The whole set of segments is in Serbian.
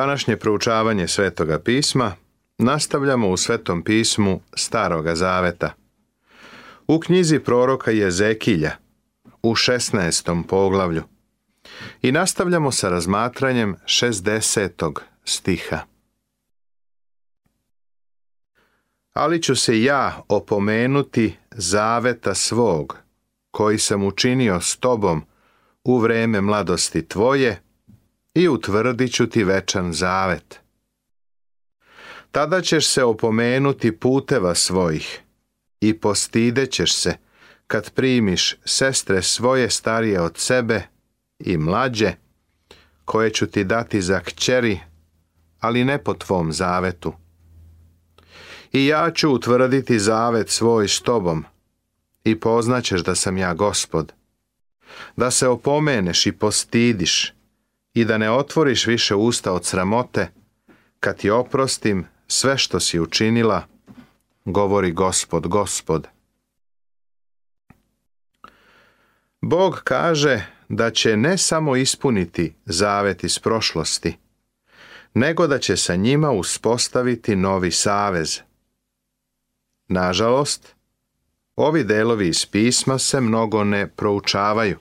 Današnje proučavanje Svetoga pisma nastavljamo u Svetom pismu Staroga zaveta. U knjizi proroka Jezekilja u 16. poglavlju i nastavljamo sa razmatranjem 60. stiha. Ali ću se ja opomenuti zaveta svog koji sam učinio s tobom u vreme mladosti tvoje i utvrdit ću ti večan zavet. Tada ćeš se opomenuti puteva svojih i postidećeš se kad primiš sestre svoje starije od sebe i mlađe, koje ću ti dati za kćeri, ali ne po tvom zavetu. I ja ću utvrditi zavet svoj s tobom i poznaćeš da sam ja gospod, da se opomeneš i postidiš, i da ne otvoriš više usta od sramote, kad ti oprostim sve što si učinila, govori gospod, gospod. Bog kaže da će ne samo ispuniti zavet iz prošlosti, nego da će sa njima uspostaviti novi savez. Nažalost, ovi delovi iz pisma se mnogo ne proučavaju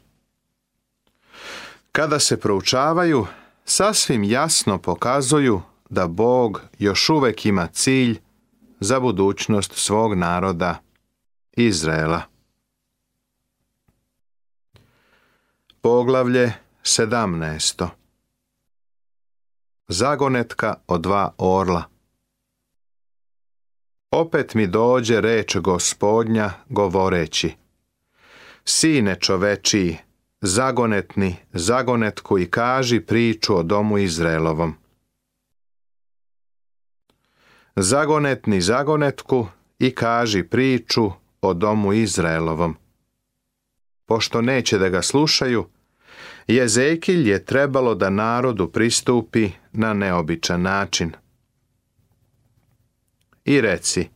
kada se proučavaju, sasvim jasno pokazuju da Bog još uvek ima cilj za budućnost svog naroda Izraela. Poglavlje 17. Zagonetka o dva orla. Opet mi dođe reč gospodnja govoreći. Sine čovečiji, zagonetni, zagonetku i kaži priču o domu Izraelovom. Zagonetni zagonetku i kaži priču o domu Izraelovom. Pošto neće da ga slušaju, Jezekilj je trebalo da narodu pristupi na neobičan način. I reci,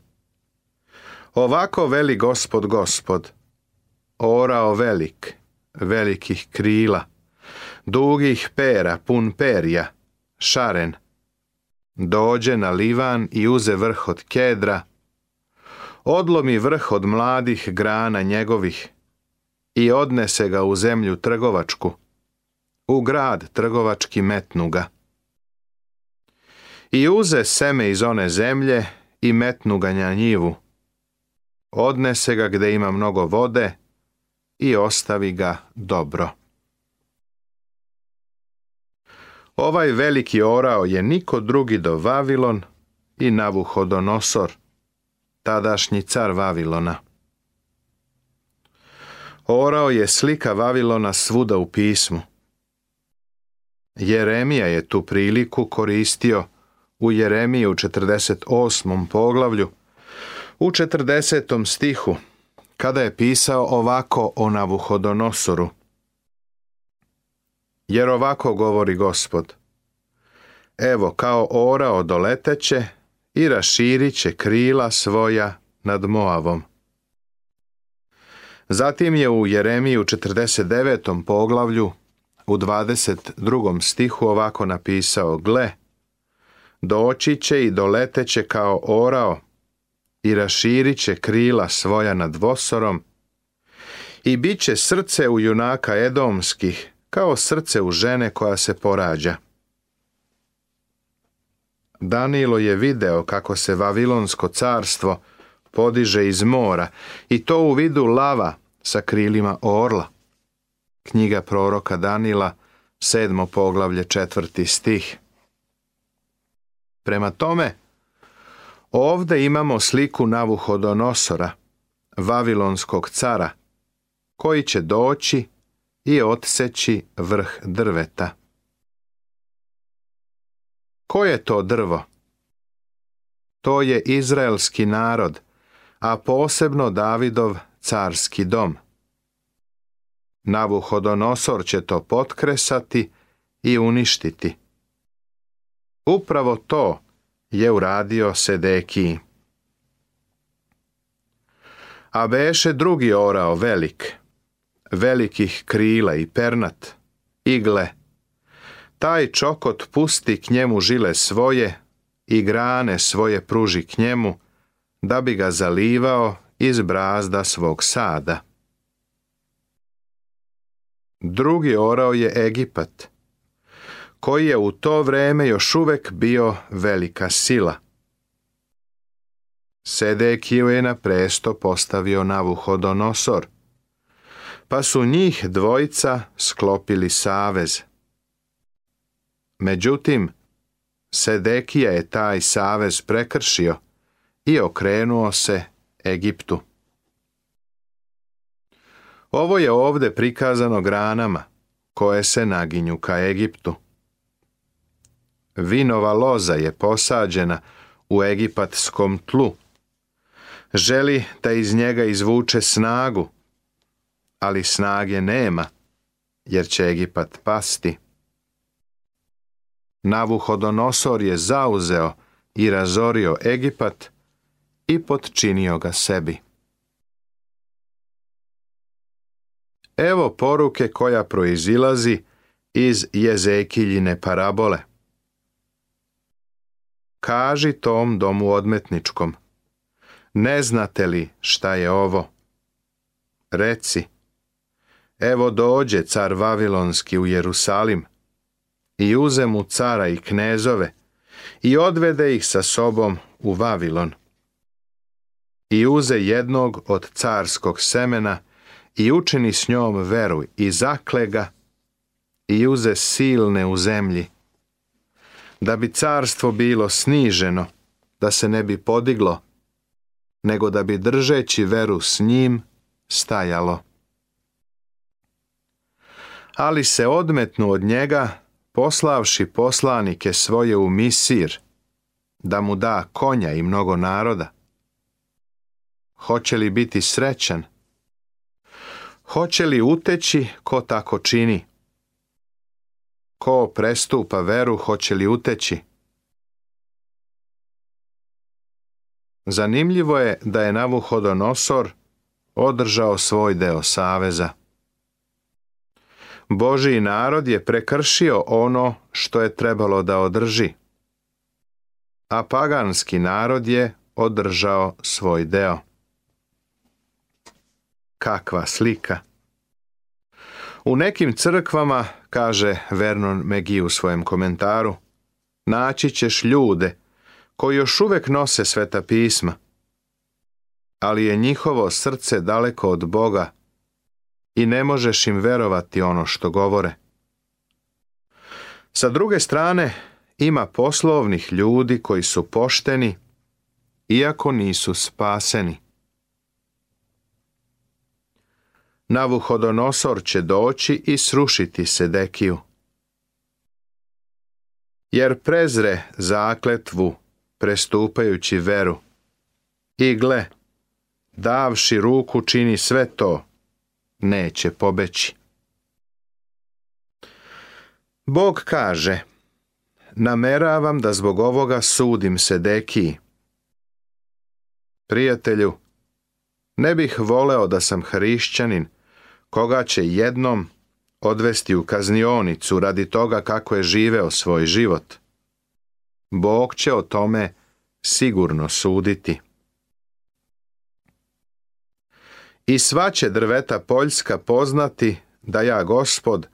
ovako veli gospod gospod, orao velik, velikih krila, dugih pera, pun perja, šaren. Dođe na livan i uze vrh od kedra, odlomi vrh od mladih grana njegovih i odnese ga u zemlju trgovačku, u grad trgovački metnuga. I uze seme iz one zemlje i metnu ga na njivu. Odnese ga gde ima mnogo vode i ostavi ga dobro. Ovaj veliki orao je niko drugi do Vavilon i Navuhodonosor, tadašnji car Vavilona. Orao je slika Vavilona svuda u pismu. Jeremija je tu priliku koristio u Jeremiju u 48. poglavlju, u 40. stihu, kada je pisao ovako o Navuhodonosoru. Jer ovako govori gospod. Evo kao ora odoleteće i raširit će krila svoja nad Moavom. Zatim je u Jeremiju 49. poglavlju u 22. stihu ovako napisao Gle, doći će i doleteće kao orao i raširit će krila svoja nad vosorom i bit će srce u junaka edomskih kao srce u žene koja se porađa. Danilo je video kako se Vavilonsko carstvo podiže iz mora i to u vidu lava sa krilima orla. Knjiga proroka Danila, sedmo poglavlje, četvrti stih. Prema tome, Ovdje imamo sliku Navuhodonosora, vavilonskog cara, koji će doći i odseći vrh drveta. Koje je to drvo? To je izraelski narod, a posebno Davidov carski dom. Navuhodonosor će to potkresati i uništiti. Upravo to je uradio sedeki A beše drugi orao velik, velikih krila i pernat, igle. Taj čokot pusti k njemu žile svoje i grane svoje pruži k njemu, da bi ga zalivao iz brazda svog sada. Drugi orao je Egipat, koji je u to vrijeme još uvek bio velika sila. Sedekiju je na presto postavio Navuhodonosor, pa su njih dvojica sklopili savez. Međutim, Sedekija je taj savez prekršio i okrenuo se Egiptu. Ovo je ovde prikazano granama koje se naginju ka Egiptu vinova loza je posađena u egipatskom tlu. Želi da iz njega izvuče snagu, ali snage nema, jer će Egipat pasti. Navuhodonosor je zauzeo i razorio Egipat i potčinio ga sebi. Evo poruke koja proizilazi iz jezekiljine parabole kaži tom domu odmetničkom. Ne znate li šta je ovo? Reci, evo dođe car Vavilonski u Jerusalim i uze mu cara i knezove i odvede ih sa sobom u Vavilon. I uze jednog od carskog semena i učini s njom veru i zaklega i uze silne u zemlji da bi carstvo bilo sniženo, da se ne bi podiglo, nego da bi držeći veru s njim stajalo. Ali se odmetnu od njega, poslavši poslanike svoje u misir, da mu da konja i mnogo naroda. Hoće li biti srećan? Hoće li uteći ko tako čini? ko prestupa veru, hoće li uteći? Zanimljivo je da je Navuhodonosor održao svoj deo saveza. Božiji narod je prekršio ono što je trebalo da održi, a paganski narod je održao svoj deo. Kakva slika! U nekim crkvama, kaže Vernon McGee u svojem komentaru, naći ćeš ljude koji još uvek nose sveta pisma, ali je njihovo srce daleko od Boga i ne možeš im verovati ono što govore. Sa druge strane, ima poslovnih ljudi koji su pošteni, iako nisu spaseni. Navuhodonosor će doći i srušiti Sedekiju. Jer prezre zakletvu, prestupajući veru. I gle, davši ruku čini sve to, neće pobeći. Bog kaže, nameravam da zbog ovoga sudim Sedekiji. Prijatelju, ne bih voleo da sam hrišćanin, koga će jednom odvesti u kaznionicu radi toga kako je živeo svoj život. Bog će o tome sigurno suditi. I sva će drveta Poljska poznati da ja gospod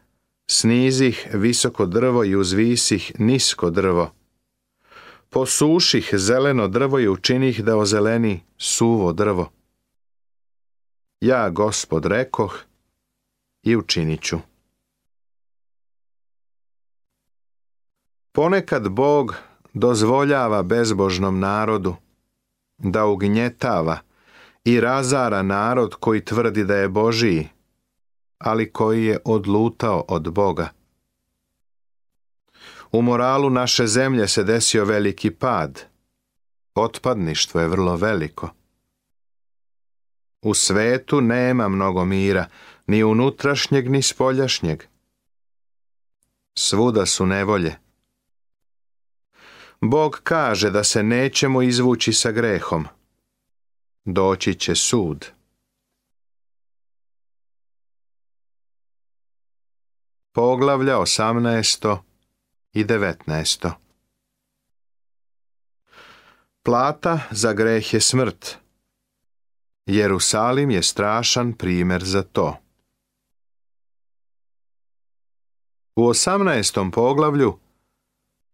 snizih visoko drvo i uzvisih nisko drvo. Posuših zeleno drvo i učinih da ozeleni suvo drvo. Ja gospod rekoh i učinit ću. Ponekad Bog dozvoljava bezbožnom narodu da ugnjetava i razara narod koji tvrdi da je Božiji, ali koji je odlutao od Boga. U moralu naše zemlje se desio veliki pad. Otpadništvo je vrlo veliko. U svetu nema mnogo mira, ni unutrašnjeg, ni spoljašnjeg. Svuda su nevolje. Bog kaže da se nećemo izvući sa grehom. Doći će sud. Poglavlja 18. i 19. Plata za greh je smrt. Jerusalim je strašan primjer za to. U osamnaestom poglavlju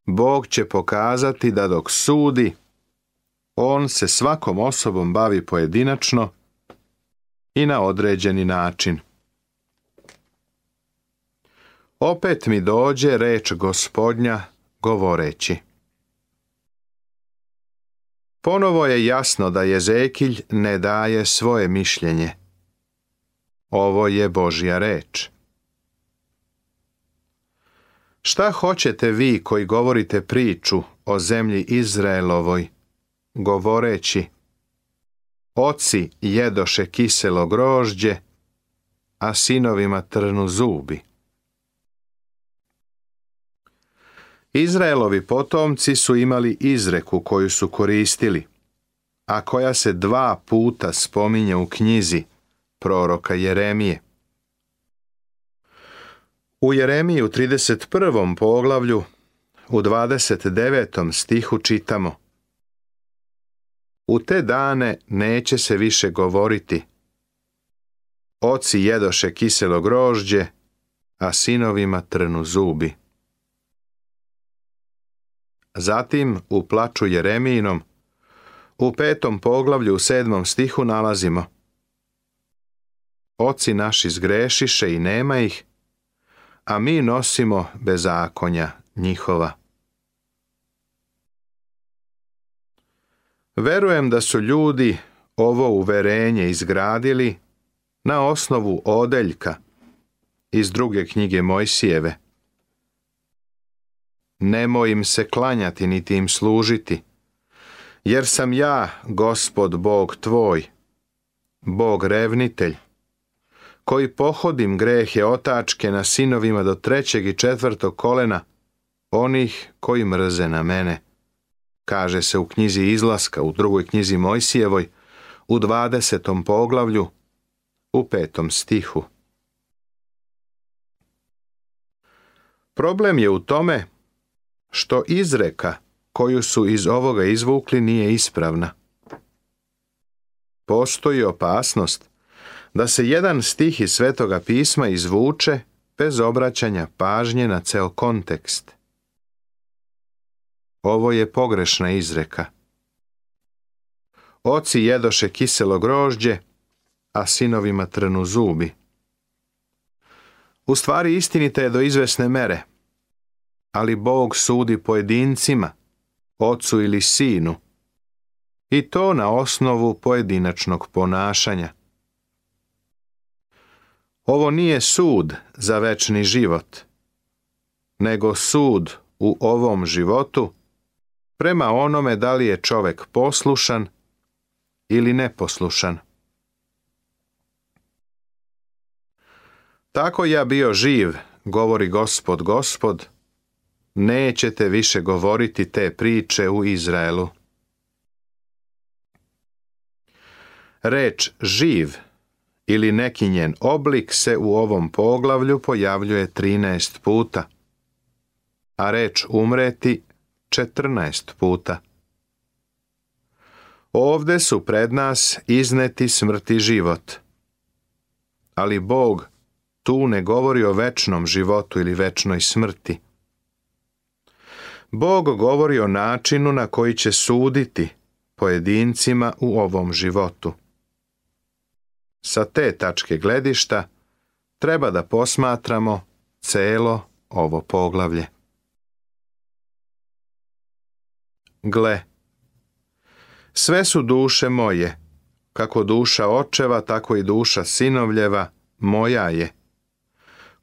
Bog će pokazati da dok sudi, On se svakom osobom bavi pojedinačno i na određeni način. Opet mi dođe reč gospodnja govoreći. Ponovo je jasno da Jezekilj ne daje svoje mišljenje. Ovo je Božja reč. Šta hoćete vi koji govorite priču o zemlji Izraelovoj, govoreći Oci jedoše kiselo grožđe, a sinovima trnu zubi. Izraelovi potomci su imali izreku koju su koristili, a koja se dva puta spominje u knjizi proroka Jeremije. U Jeremiji u 31. poglavlju u 29. stihu čitamo U te dane neće se više govoriti. Oci jedoše kiselo grožđe, a sinovima trnu zubi. Zatim u plaču Jeremijinom u petom poglavlju u sedmom stihu nalazimo Oci naši zgrešiše i nema ih, a mi nosimo bezakonja njihova. Verujem da su ljudi ovo uverenje izgradili na osnovu odeljka iz druge knjige Mojsijeve. Nemoj im se klanjati niti im služiti, jer sam ja, gospod Bog tvoj, Bog revnitelj, koji pohodim grehe otačke na sinovima do trećeg i četvrtog kolena, onih koji mrze na mene. Kaže se u knjizi Izlaska, u drugoj knjizi Mojsijevoj, u dvadesetom poglavlju, u petom stihu. Problem je u tome što izreka koju su iz ovoga izvukli nije ispravna. Postoji opasnost da se jedan stih iz Svetoga pisma izvuče bez obraćanja pažnje na ceo kontekst. Ovo je pogrešna izreka. Oci jedoše kiselo grožđe, a sinovima trnu zubi. U stvari istinite je do izvesne mere, ali Bog sudi pojedincima, ocu ili sinu, i to na osnovu pojedinačnog ponašanja. Ovo nije sud za večni život, nego sud u ovom životu prema onome da li je čovek poslušan ili neposlušan. Tako ja bio živ, govori gospod, gospod, nećete više govoriti te priče u Izraelu. Reč živ ili neki njen oblik se u ovom poglavlju pojavljuje 13 puta, a reč umreti 14 puta. Ovde su pred nas izneti smrt i život. Ali Bog tu ne govori o večnom životu ili večnoj smrti. Bog govori o načinu na koji će suditi pojedincima u ovom životu. Sa te tačke gledišta treba da posmatramo celo ovo poglavlje. Gle, sve su duše moje, kako duša očeva, tako i duša sinovljeva, moja je.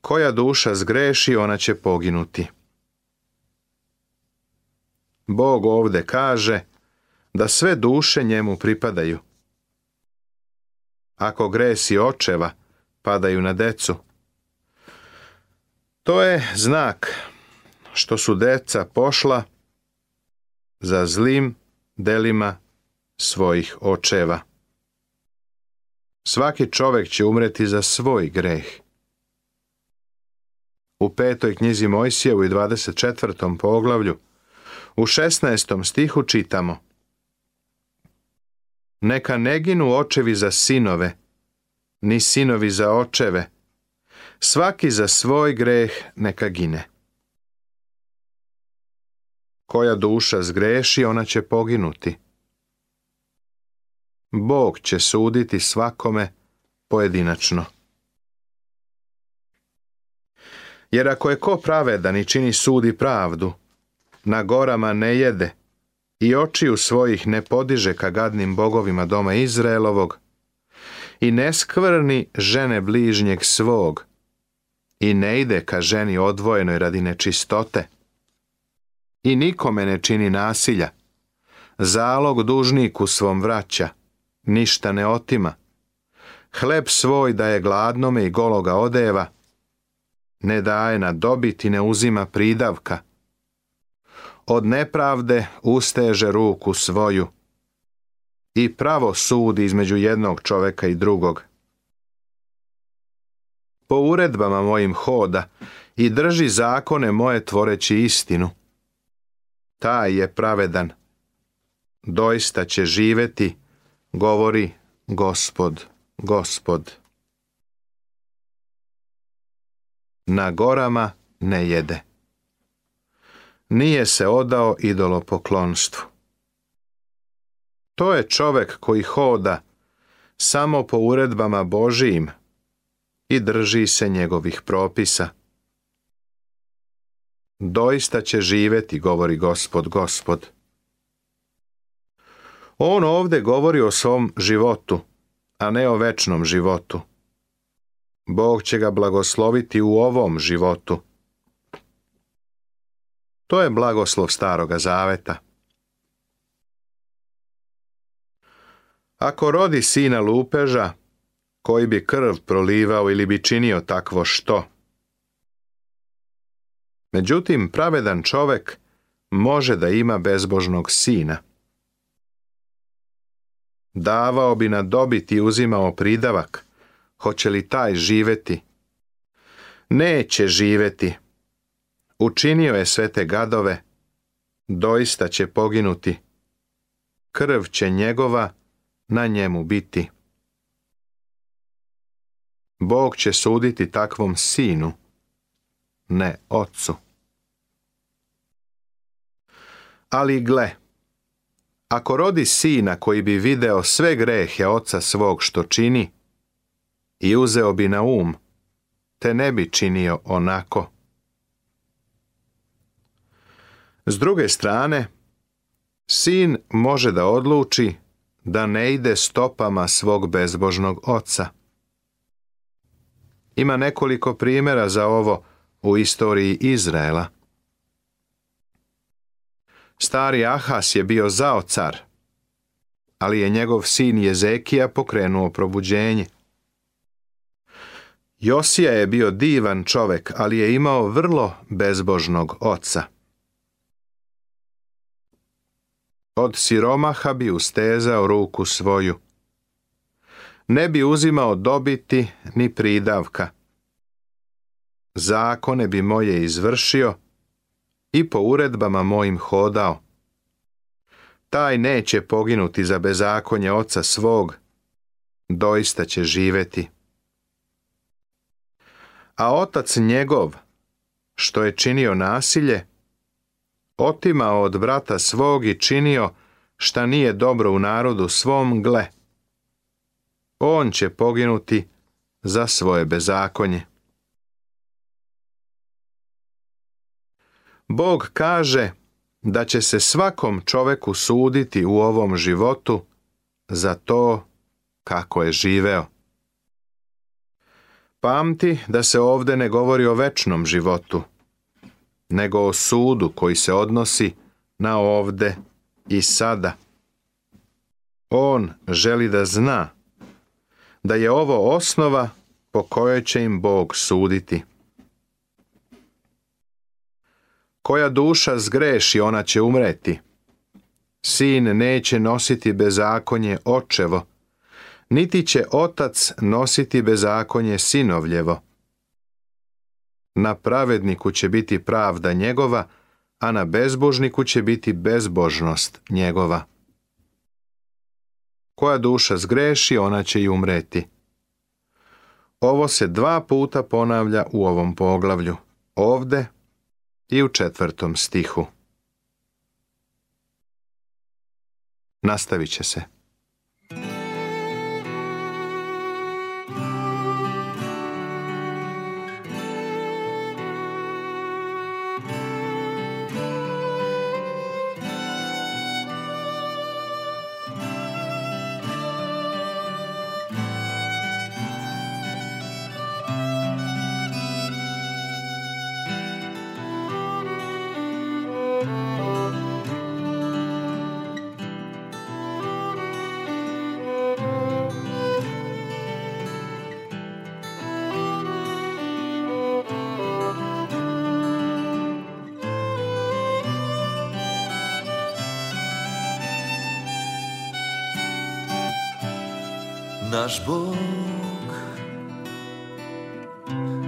Koja duša zgreši, ona će poginuti. Bog ovde kaže da sve duše njemu pripadaju ako gresi očeva padaju na decu. To je znak što su deca pošla za zlim delima svojih očeva. Svaki čovek će umreti za svoj greh. U petoj knjizi Mojsijevu i 24. poglavlju u 16. stihu čitamo – neka ne ginu očevi za sinove, ni sinovi za očeve. Svaki za svoj greh neka gine. Koja duša zgreši, ona će poginuti. Bog će suditi svakome pojedinačno. Jer ako je ko pravedan i čini sudi pravdu, na gorama ne jede, i očiju svojih ne podiže ka gadnim bogovima doma Izraelovog i ne skvrni žene bližnjeg svog i ne ide ka ženi odvojenoj radi nečistote i nikome ne čini nasilja. Zalog dužniku svom vraća, ništa ne otima. Hleb svoj daje gladnome i gologa odeva, ne daje na dobit i ne uzima pridavka od nepravde usteže ruku svoju i pravo sudi između jednog čoveka i drugog. Po uredbama mojim hoda i drži zakone moje tvoreći istinu. Taj je pravedan. Doista će živeti, govori gospod, gospod. Na gorama ne jede nije se odao idolopoklonstvu. To je čovek koji hoda samo po uredbama Božijim i drži se njegovih propisa. Doista će živjeti, govori gospod, gospod. On ovdje govori o svom životu, a ne o večnom životu. Bog će ga blagosloviti u ovom životu to je blagoslov staroga zaveta. Ako rodi sina lupeža, koji bi krv prolivao ili bi činio takvo što. Međutim, pravedan čovek može da ima bezbožnog sina. Davao bi na dobit i uzimao pridavak. Hoće li taj živeti? Neće živeti. Učinio je sve te gadove, doista će poginuti. Krv će njegova na njemu biti. Bog će suditi takvom sinu, ne ocu. Ali gle, ako rodi sina koji bi video sve grehe oca svog što čini, i uzeo bi na um, te ne bi činio onako. S druge strane, sin može da odluči da ne ide stopama svog bezbožnog oca. Ima nekoliko primjera za ovo u istoriji Izraela. Stari Ahas je bio zaocar, ali je njegov sin Jezekija pokrenuo probuđenje. Josija je bio divan čovek, ali je imao vrlo bezbožnog oca. Od siromaha bi ustezao ruku svoju. Ne bi uzimao dobiti ni pridavka. Zakone bi moje izvršio i po uredbama mojim hodao. Taj neće poginuti za bezakonje oca svog, doista će živeti. A otac njegov, što je činio nasilje, otimao od brata svog i činio šta nije dobro u narodu svom gle. On će poginuti za svoje bezakonje. Bog kaže da će se svakom čoveku suditi u ovom životu za to kako je živeo. Pamti da se ovde ne govori o večnom životu, nego o sudu koji se odnosi na ovde i sada. On želi da zna da je ovo osnova po kojoj će im Bog suditi. Koja duša zgreši, ona će umreti. Sin neće nositi bezakonje očevo, niti će otac nositi bezakonje sinovljevo. Na pravedniku će biti pravda njegova, a na bezbožniku će biti bezbožnost njegova. Koja duša zgreši, ona će i umreti. Ovo se dva puta ponavlja u ovom poglavlju, ovde i u četvrtom stihu. Nastavit će se. Naš Bog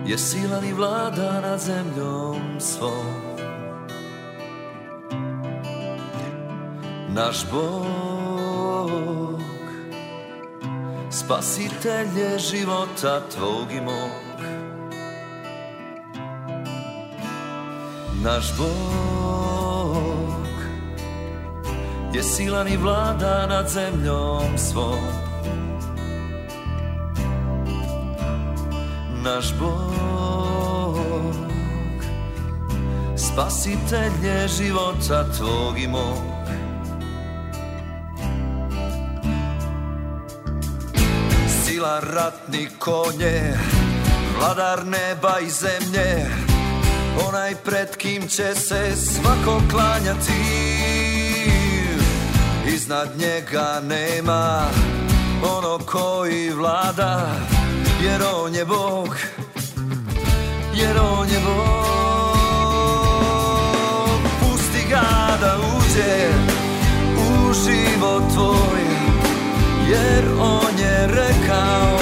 je silan i vlada nad zemljom svom. Naš Bog spasitelj je života tvog i mog. Naš Bog je silan i vlada nad zemljom svom. naš Bog je života tvog i mog Sila ratni konje Vladar neba i zemlje Onaj pred kim će se svako klanjati Iznad njega nema Ono koji vlada jer on je Bog, jer on je Bog. Pusti ga da uđe u život tvoj, jer on je rekao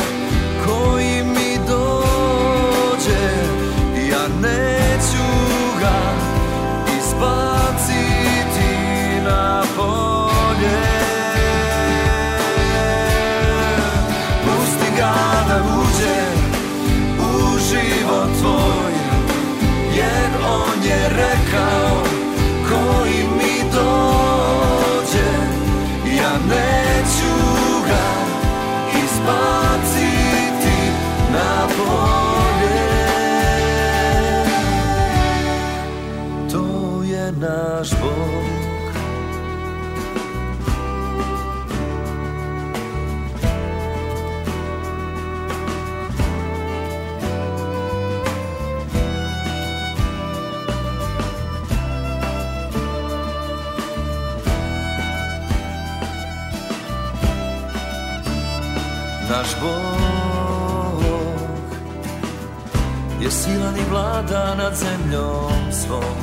nad zemljom svom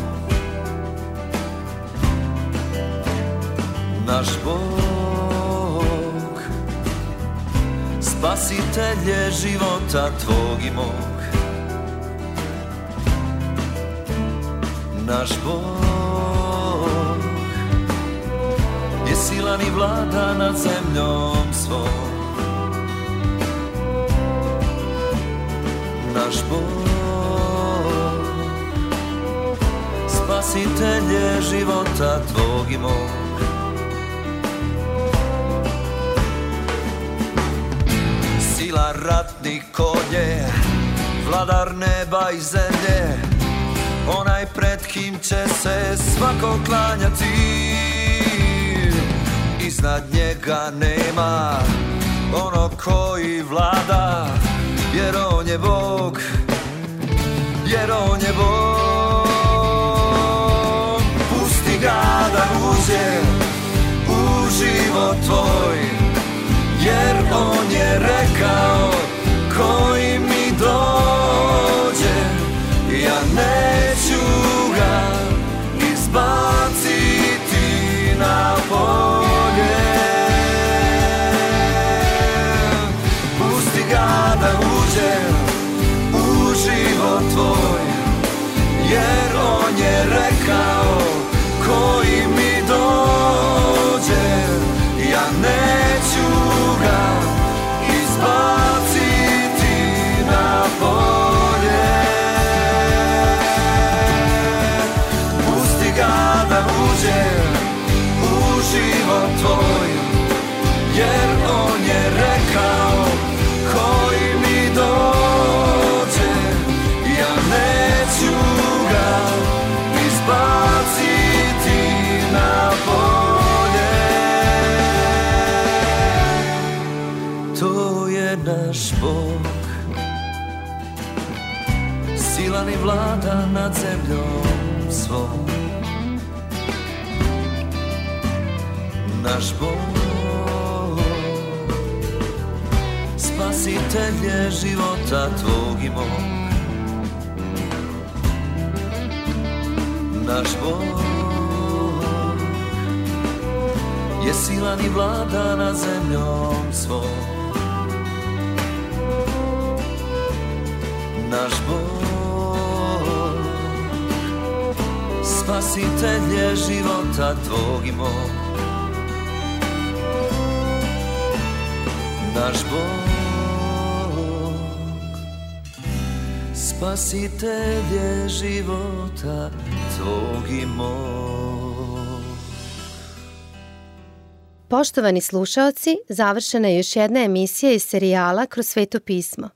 Naš Bog Spasitelj života tvog i mog Naš Bog Je silan i vlada nad zemljom svom Naš Bog spasitelje života tvog i mog. Sila ratni konje, vladar neba i zemlje, onaj pred kim će se svako klanjati. Iznad njega nema ono koji vlada, jer on je Bog, jer on je Bog. uđe u život tvoj Jer on je rekao koji mi dođe Ja neću ga izbaciti na polje Pusti ga da uđe u život tvoj Jer on je rekao spasitelje života tvog i mog Naš Bog je silan i vlada na zemljom svom Naš Bog spasitelje života tvog i mog Naš Bog spasitelje života tvog i Poštovani slušaoci, završena je još jedna emisija iz serijala Kroz sveto pismo.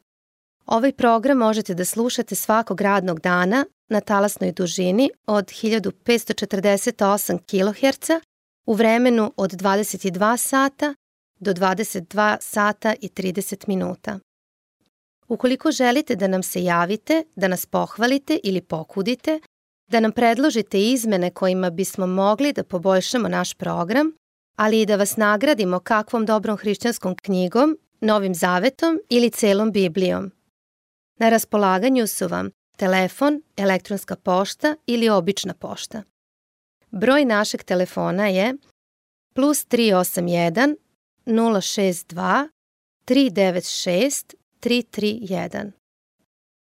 Ovaj program možete da slušate svakog radnog dana na talasnoj dužini od 1548 kHz u vremenu od 22 sata do 22 sata i 30 minuta. Ukoliko želite da nam se javite, da nas pohvalite ili pokudite, da nam predložite izmene kojima bismo mogli da poboljšamo naš program, ali i da vas nagradimo kakvom dobrom hrišćanskom knjigom, novim zavetom ili celom Biblijom. Na raspolaganju su vam telefon, elektronska pošta ili obična pošta. Broj našeg telefona je plus 381 062 396 331.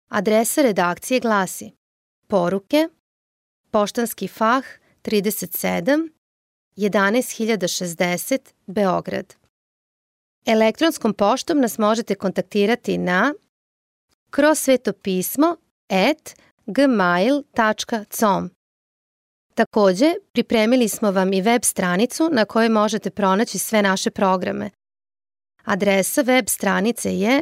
Adresa redakcije glasi Poruke, Poštanski fah 37 11060 Beograd. Elektronskom poštom nas možete kontaktirati na kroz at gmail.com. Također, pripremili smo vam i web stranicu na kojoj možete pronaći sve naše programe. Adresa web stranice je